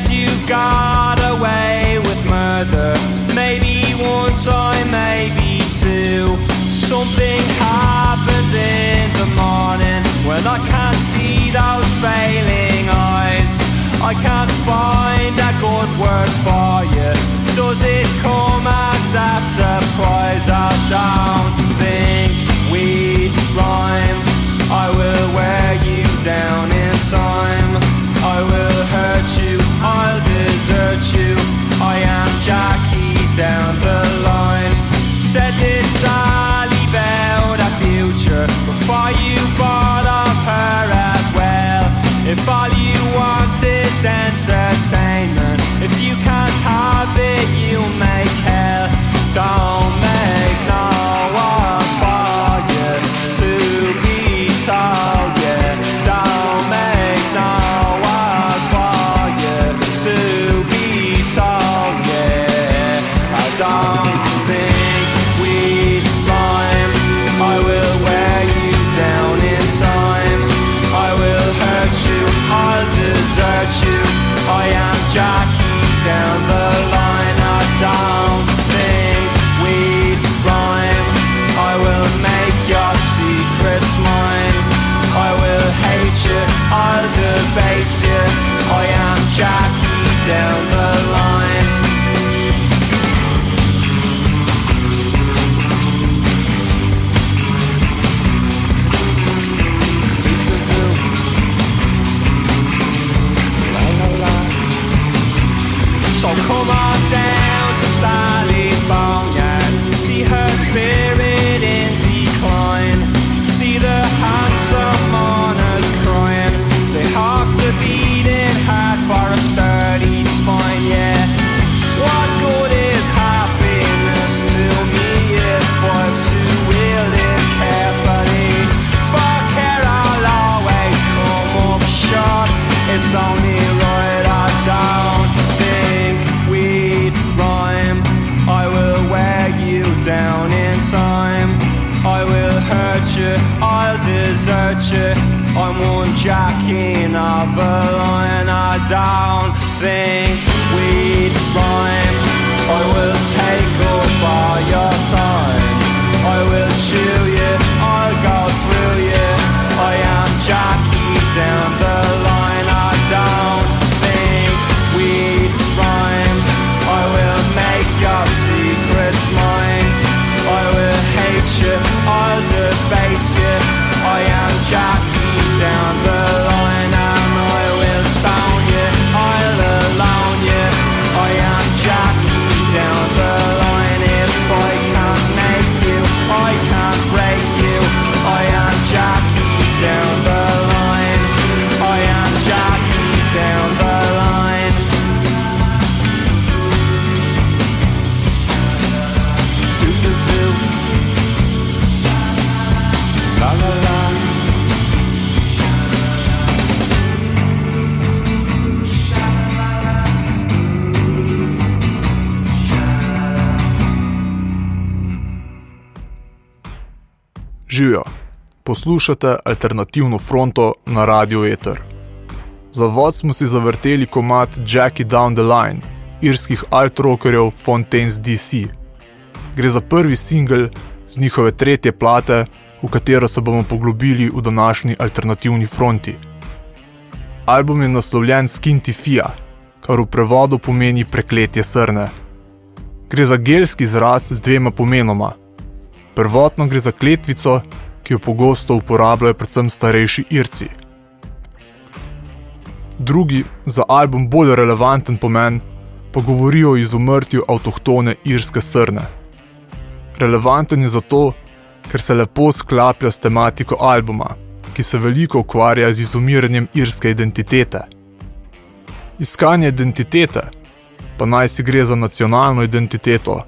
Says you got away with murder. Maybe one time, maybe two. Something happens in the morning when I can't see those failing eyes. I can't find a good word for you. Does it come as a surprise? I don't think we'd rhyme. I will wear you down in time. I will hurt you, I'll do. jockeying of a line. I don't think Živijo, poslušate alternativno fronto na Radio Ether. Za vod smo si zavrteli komat Jackie Down the Line, irskih alt-rockerjev Fontaines DC. Gre za prvi singel z njihove tretje plate, v katero se bomo poglobili v današnji alternativni fronti. Album je naslovljen Skinty Fia, kar v prevodu pomeni prekletje srne. Gre za gelski izraz z dvema pomenoma. Prvotno gre za kletvico, ki jo pogosto uporabljajo predvsem starejši Irci. Drugi, za album bolj relevanten pomen, pa govorijo o izumrtju avtohtone irske srne. Relevanten je zato, ker se lepo sklaplja s tematiko albuma, ki se veliko ukvarja z izumiranjem irske identitete. Iskanje identitete, pa naj si gre za nacionalno identiteto,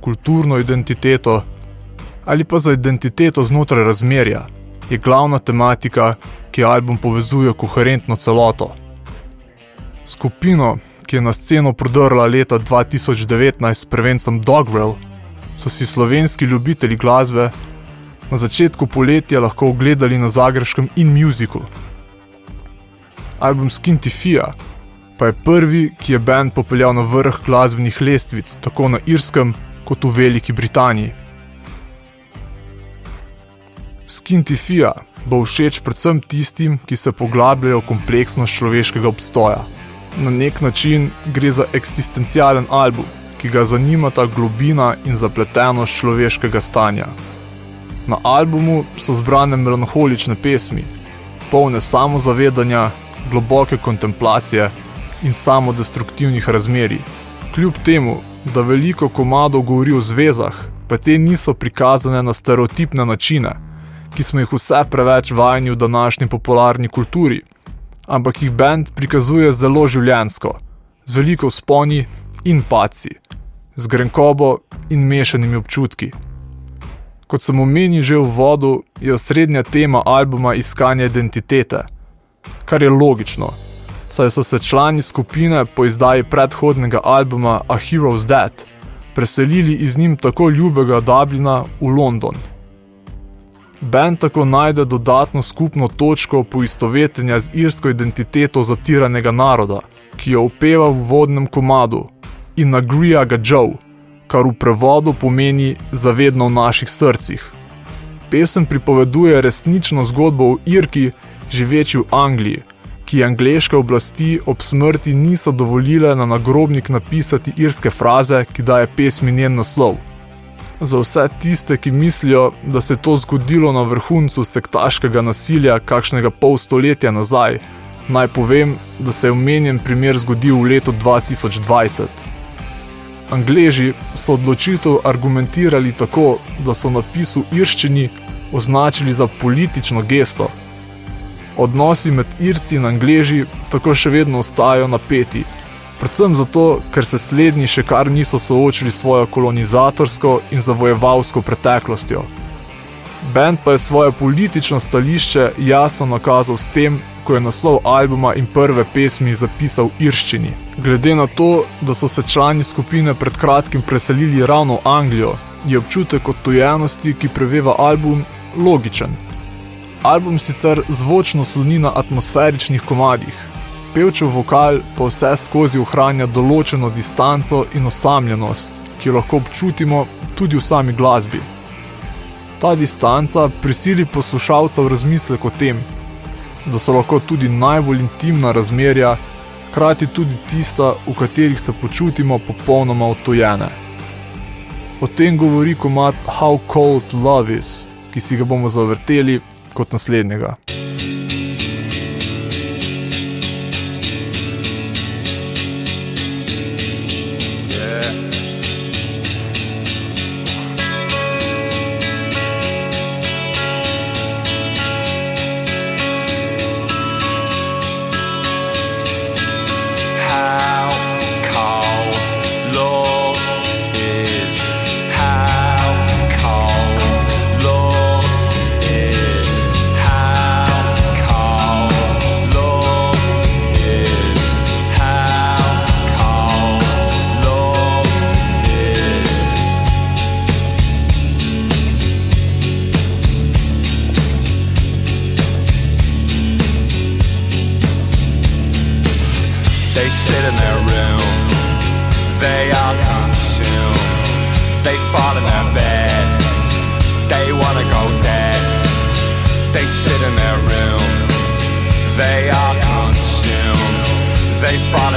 kulturno identiteto ali pa za identiteto znotraj razmerja, je glavna tematika, ki album povezuje koherentno celoto. Skupino, ki je na sceno prodrla leta 2019 s prvencem Dogwell, so si slovenski ljubitelji glasbe na začetku poletja lahko ogledali na Zagreškem in muziku. Album Skintifija pa je prvi, ki je bend popeljal na vrh glasbenih lestvic, tako na Irskem kot v Veliki Britaniji. Skintifija bo všeč predvsem tistim, ki se poglabljajo v kompleksnost človeškega obstoja. Na nek način gre za eksistencialen album, ki ga zanimata globina in zapletenost človeškega stanja. Na albumu so zbrane melanholične pesmi, polne samozavedanja, globoke kontemplacije in samodestruktivnih razmerij. Kljub temu, da veliko komadov govori o zvezah, pa te niso prikazane na stereotipne načine, ki smo jih vse preveč vajeni v današnji popularni kulturi, ampak jih bend prikazuje zelo življensko, z veliko sponi in paci, z grenkobo in mešanimi občutki. Kot sem omenil že v vodu, je osrednja tema albuma iskanje identitete, kar je logično, saj so se člani skupine po izdaji predhodnega albuma A Hero's Death preselili iz njim tako ljubega Dublina v London. Band tako najde dodatno skupno točko poistovetenja z irsko identiteto zatiranega naroda, ki jo upeva v vodnem komadu in nagrija ga Joe, kar v prevodu pomeni zavedno v naših srcih. Pesem pripoveduje resnično zgodbo o Irki, živeči v Angliji, ki angleške oblasti ob smrti niso dovolile na nagrobnik napisati irske fraze, ki daje pesmi njen naslov. Za vse tiste, ki mislijo, da se je to zgodilo na vrhuncu sektaškega nasilja kakšnega pol stoletja nazaj, naj povem, da se je omenjen primer zgodil v letu 2020. Angleži so odločitev argumentirali tako, da so napis v irščini označili za politično gesto. Odnosi med Irci in Angleži tako še vedno ostajajo napeti, predvsem zato, ker se slednji še kar niso soočili s svojo kolonizatorsko in zavojevalsko preteklostjo. Band pa je svoje politično stališče jasno nakazal s tem, ko je naslov albuma in prve pesmi zapisal v irščini. Glede na to, da so se člani skupine pred kratkim preselili ravno v Anglijo, je občutek odtujenosti, ki preveva album, logičen. Album sicer zvočno sloni na atmosferičnih komadih, pevčev vokal pa vse skozi ohranja določeno distanco in osamljenost, ki jo lahko občutimo tudi v sami glasbi. Ta distanca prisili poslušalca v razmislek o tem, da so lahko tudi najbolj intimna razmerja, hkrati tudi tista, v katerih se počutimo popolnoma odtojene. O tem govori komat How Cold Love Is, ki si ga bomo zavrteli kot naslednjega. They are consumed. They fall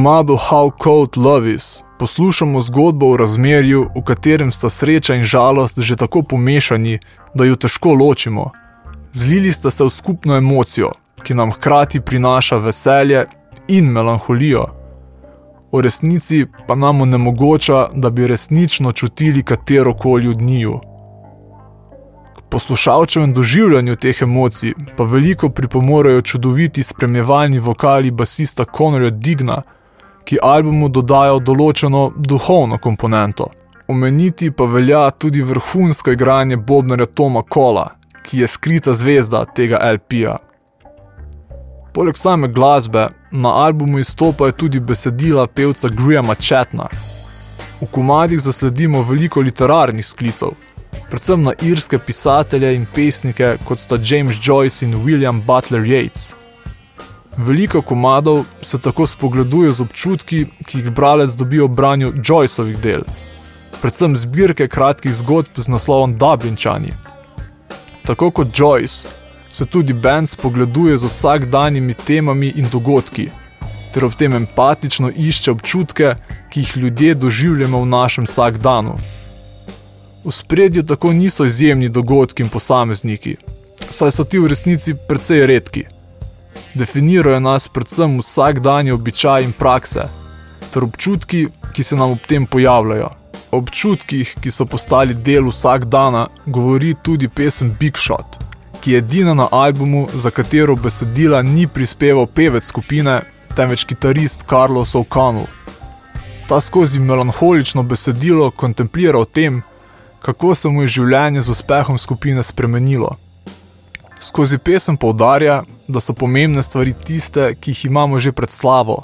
komadu How Cold Love Is poslušamo zgodbo o razmerju, v katerem sta sreča in žalost že tako pomešani, da jo težko ločimo. Zlili sta se v skupno emocijo, ki nam hkrati prinaša veselje in melanholijo. V resnici pa nam onemogoča, da bi resnično čutili katero koli od njiju. K poslušalčevem doživljanju teh emocij pa veliko pripomorejo čudoviti spremljevalni vokali basista Conorja Digna, ki albumu dodajo določeno duhovno komponento. Omeniti pa velja tudi vrhunsko igranje bobnarja Toma Kola, ki je skrita zvezda tega LP-ja. Poleg same glasbe na albumu izstopajo tudi besedila pevca Grahama Chatna. V komadih zasledimo veliko literarnih sklicov, predvsem na irske pisatelje in pesnike, kot sta James Joyce in William Butler Yeats. Veliko komadov se tako spogleduje z občutki, ki jih bralec dobi ob branju Joyceovih del, predvsem zbirke kratkih zgodb z naslovom Dublinčani. Tako kot Joyce, se tudi band spogleduje z vsakdanjimi temami in dogodki, ter ob tem empatično išče občutke, ki jih ljudje doživljamo v našem vsakdanu. V spredju tako niso izjemni dogodki in posamezniki, saj so ti v resnici precej redki. Definirajo nas predvsem vsakdanje običaji in prakse, ter občutki, ki se nam ob tem pojavljajo. O občutkih, ki so postali del vsakdana, govori tudi pesem Big Shot, ki je edina na albumu, za katero besedila ni prispeval pevec skupine, temveč kitarist Carlos O'Connell. Ta skozi melanholično besedilo kontemplira o tem, kako se mu je življenje z uspehom skupine spremenilo. Skozi pesem poudarja, da so pomembne stvari tiste, ki jih imamo že pred slavo,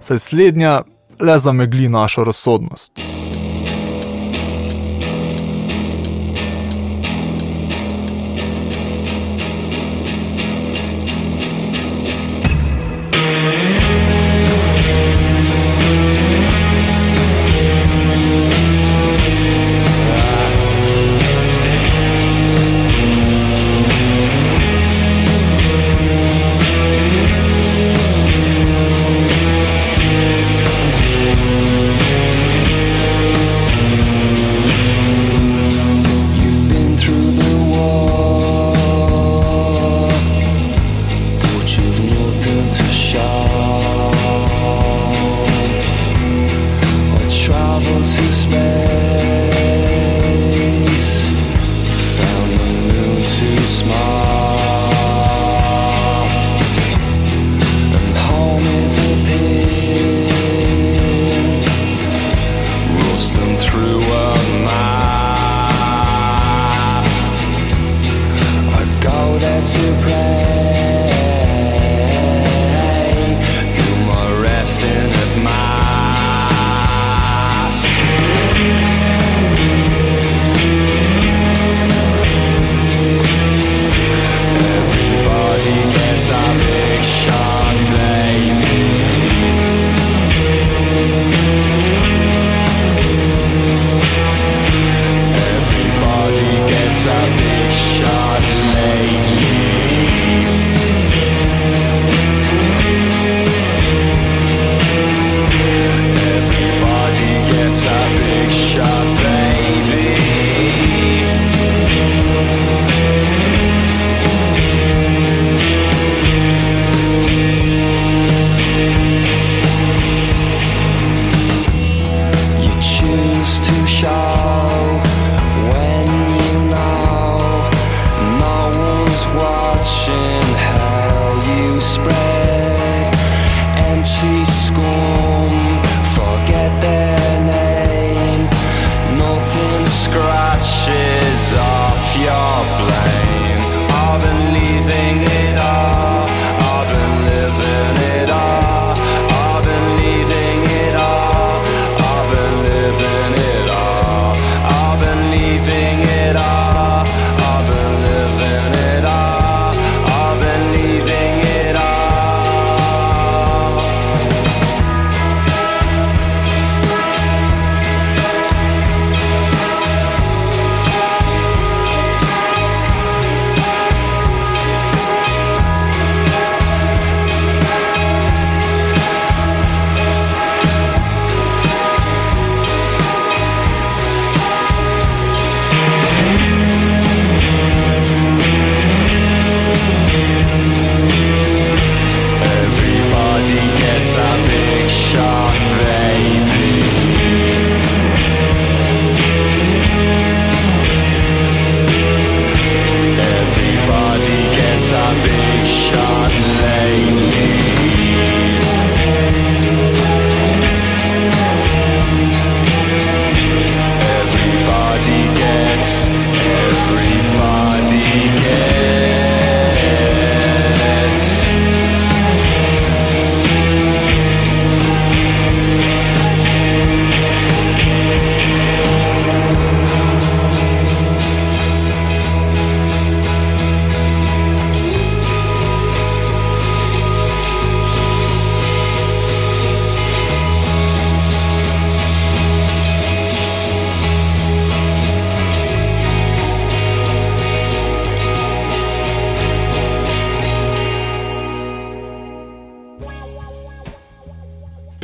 saj slednja le zamegli našo razsodnost.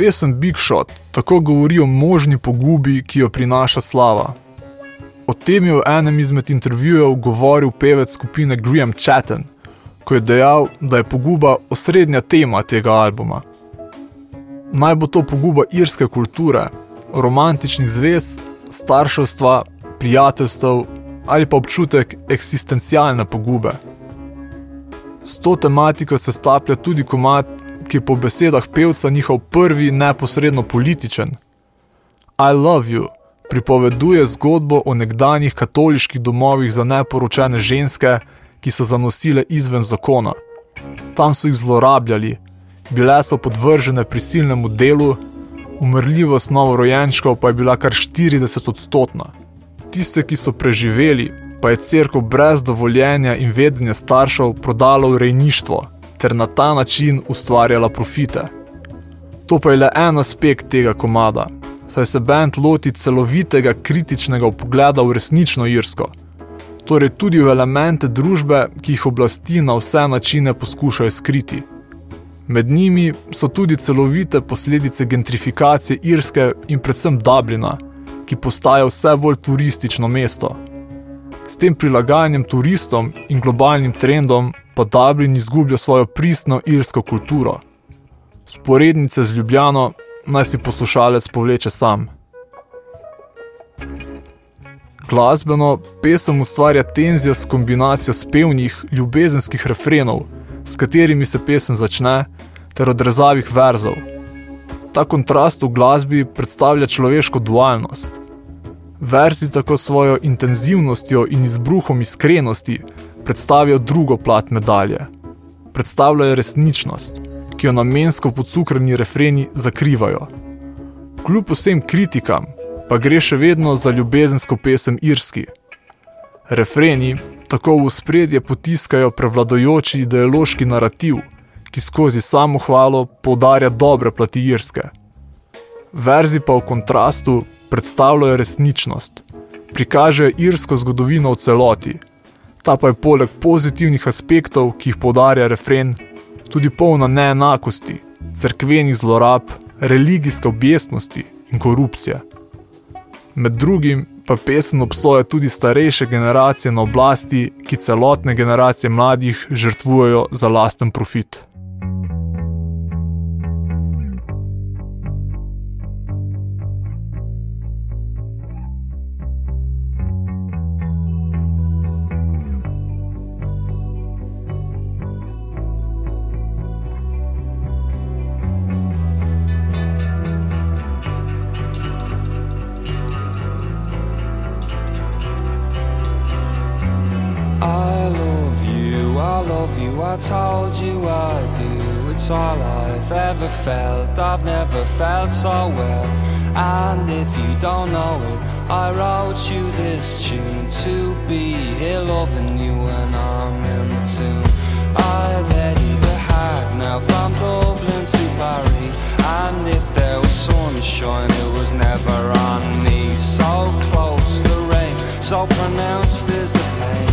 Pesem Big Shot tako govori o možni pogubi, ki jo prinaša slava. O tem je v enem izmed intervjujev govoril pevec skupine Graham Chatten, ko je dejal, da je poguba osrednja tema tega albuma. Naj bo to poguba irske kulture, romantičnih zvez, starševstva, prijateljstev ali pa občutek eksistencialne pogube. S to tematiko se staplja tudi komat, ki je po besedah pevca njihov prvi neposredno političen. I Love You pripoveduje zgodbo o nekdanjih katoliških domovih za neporočene ženske, ki so zanosile izven zakona. Tam so jih zlorabljali, bile so podvržene prisilnemu delu, umrljivost novorojenčkov pa je bila kar 40 odstotna. Tiste, ki so preživeli, pa je crkva brez dovoljenja in vedenja staršev prodala v rejništvo ter na ta način ustvarjala profite. To pa je le en aspekt tega komada, saj se bend loti celovitega kritičnega pogleda v resnično Irsko, torej tudi v elemente družbe, ki jih oblasti na vse načine poskušajo skriti. Med njimi so tudi celovite posledice gentrifikacije Irske in predvsem Dublina, ki postaja vse bolj turistično mesto. S tem prilagajanjem turistom in globalnim trendom pa Dublin izgublja svojo pristno irsko kulturo. Sporednice z Ljubljano naj si poslušalec povleče sam. Glasbeno pesem ustvarja tenzija s kombinacijo spevnih, ljubezenskih refrenov, s katerimi se pesem začne, ter odrezavih verzov. Ta kontrast v glasbi predstavlja človeško dualnost. Verzi tako svojo intenzivnostjo in izbruhom iskrenosti predstavijo drugo plat medalje. Predstavljajo resničnost, ki jo namensko podcukrani refreni zakrivajo. Kljub vsem kritikam, pa gre še vedno za ljubezensko pesem Irski. Refreni tako v spredje potiskajo prevladojoči ideološki narativ, ki skozi samo hvalo poudarja dobre plati Irske. Verzi pa v kontrastu predstavljajo resničnost, prikažejo irsko zgodovino v celoti. Ta pa je poleg pozitivnih aspektov, ki jih poudarja refren, tudi polna neenakosti, crkvenih zlorab, religijske objestnosti in korupcije. Med drugim pa pesem obsoja tudi starejše generacije na oblasti, ki celotne generacije mladih žrtvujejo za lasten profit. Told you I do. It's all I've ever felt. I've never felt so well. And if you don't know it, I wrote you this tune to be here loving you when I'm in the tune. I've headed the hack now from Dublin to Paris. And if there was sunshine, it was never on me. So close, the rain, so pronounced is the pain.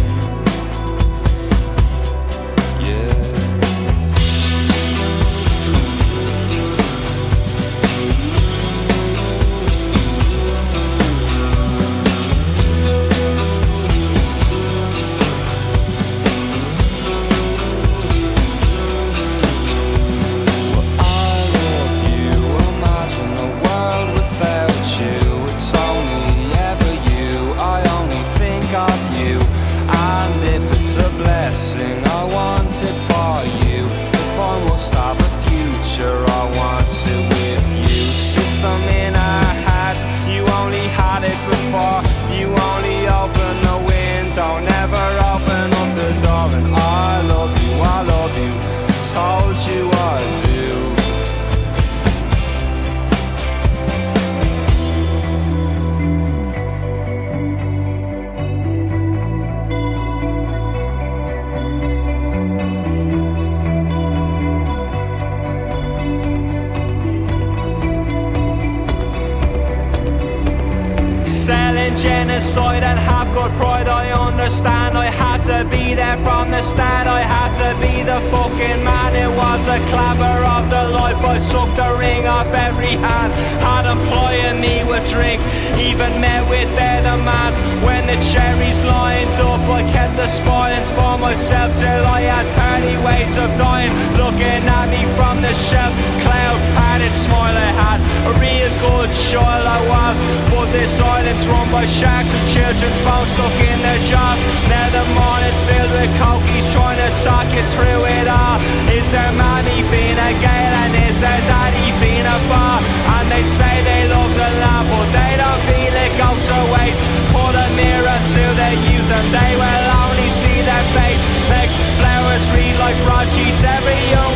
Genocide and have got pride. I understand I had to be there from the start. I had to be the fucking man. It was a clabber of the life. I sucked the ring off every hand. Had employing me with drink, even met with their demands. When the cherries lined up, I kept the spoilings for myself till I had 30 ways of dying. Looking at me from the shelf, cloud padded smile I had. A real good child I was, but this island's run by sharks and children's bones stuck in their jaws. Now the morning's filled with cokies trying to talk you through it all. Is there mommy Fina Gale and is there daddy Fina Far? And they say they love the land, but they don't feel it goes to waste. Put a mirror to their youth and they will only see their face. Makes flowers read like broadsheets. Every young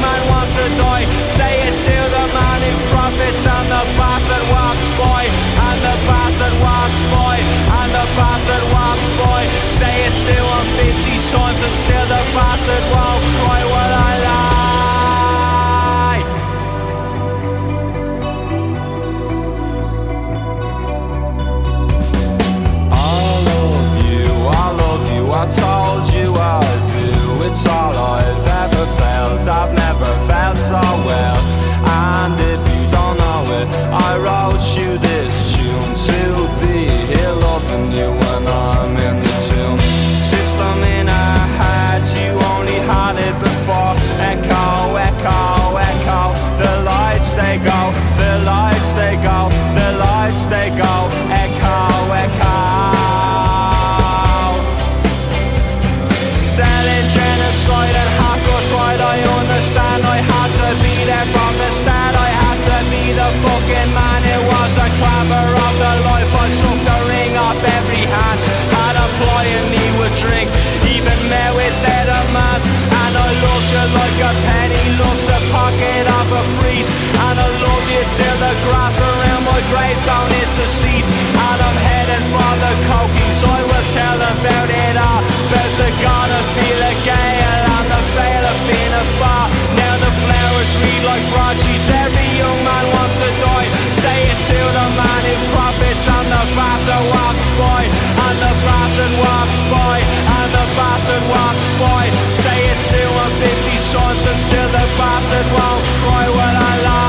gravestone is deceased. And I'm headed for the coking So I will tell about it all About the god of Fela Gale. And the veil of being a bar Now the flowers read like broadsheets Every young man wants to die. Say it to the man who profits. And the bastard walks by. And the bastard walks by. And the bastard walks by. Say it to him 50 times And still the bastard won't cry when I lie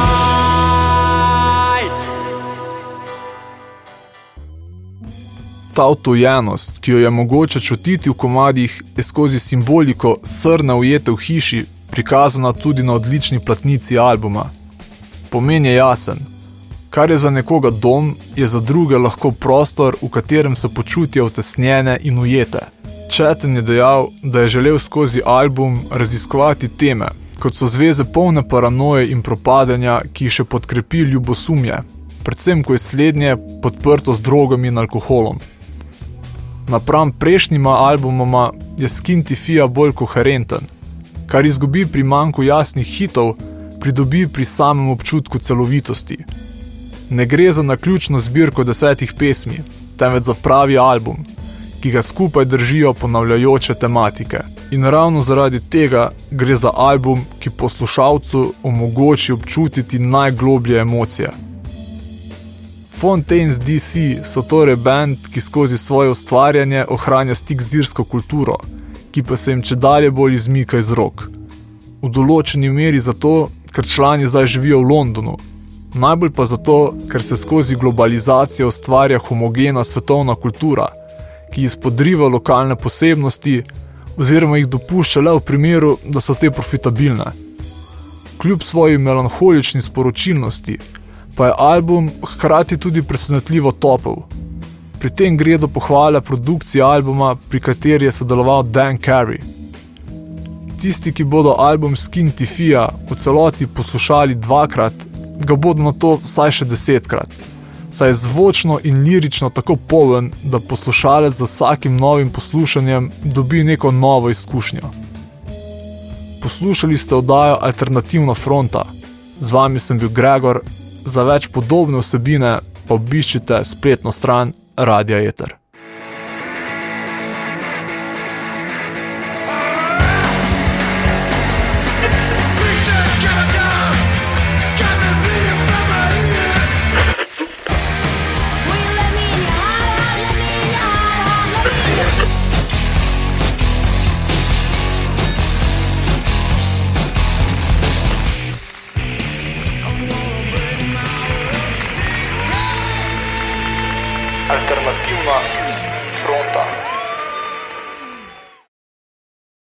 Ta otojenost, ki jo je mogoče čutiti v komadih, je skozi simboliko srne ujete v hiši prikazana tudi na odlični platnici albuma. Pomen je jasen. Kar je za nekoga dom, je za druge lahko prostor, v katerem se počutijo utesnjene in ujete. Četen je dejal, da je želel skozi album raziskovati teme, kot so zveze polne paranoje in propadanja, ki jih še podkrepi ljubosumje, predvsem ko je slednje podprto z drogami in alkoholom. Napram prejšnjima albumoma je Skin Tifija bolj koherenten, kar izgubi pri manjku jasnih hitov, pridobi pri samem občutku celovitosti. Ne gre za naključno zbirko desetih pesmi, temveč za pravi album, ki ga skupaj držijo ponavljajoče tematike. In ravno zaradi tega gre za album, ki poslušalcu omogoči občutiti najgloblje emocije. Fontaines DC so torej band, ki skozi svoje ustvarjanje ohranja stik z irsko kulturo, ki pa se jim če dalje bolj izmika iz rok. V določeni meri zato, ker člani zdaj živijo v Londonu, najbolj pa zato, ker se skozi globalizacijo ustvarja homogena svetovna kultura, ki izpodriva lokalne posebnosti oziroma jih dopušča le v primeru, da so te profitabilne. Kljub svoji melanholični sporočilnosti, pa je album hkrati tudi presenetljivo topel. Pri tem gre do pohvale produkcije albuma, pri kateri je sodeloval Dan Carey. Tisti, ki bodo album Skin Tifija v celoti poslušali dvakrat, ga bodo na to vsaj še desetkrat. Saj je zvočno in lirično tako poln, da poslušalec z vsakim novim poslušanjem dobi neko novo izkušnjo. Poslušali ste oddajo Alternativna fronta. Z vami sem bil Gregor, za več podobne vsebine pa obiščite spletno stran Radia Eter.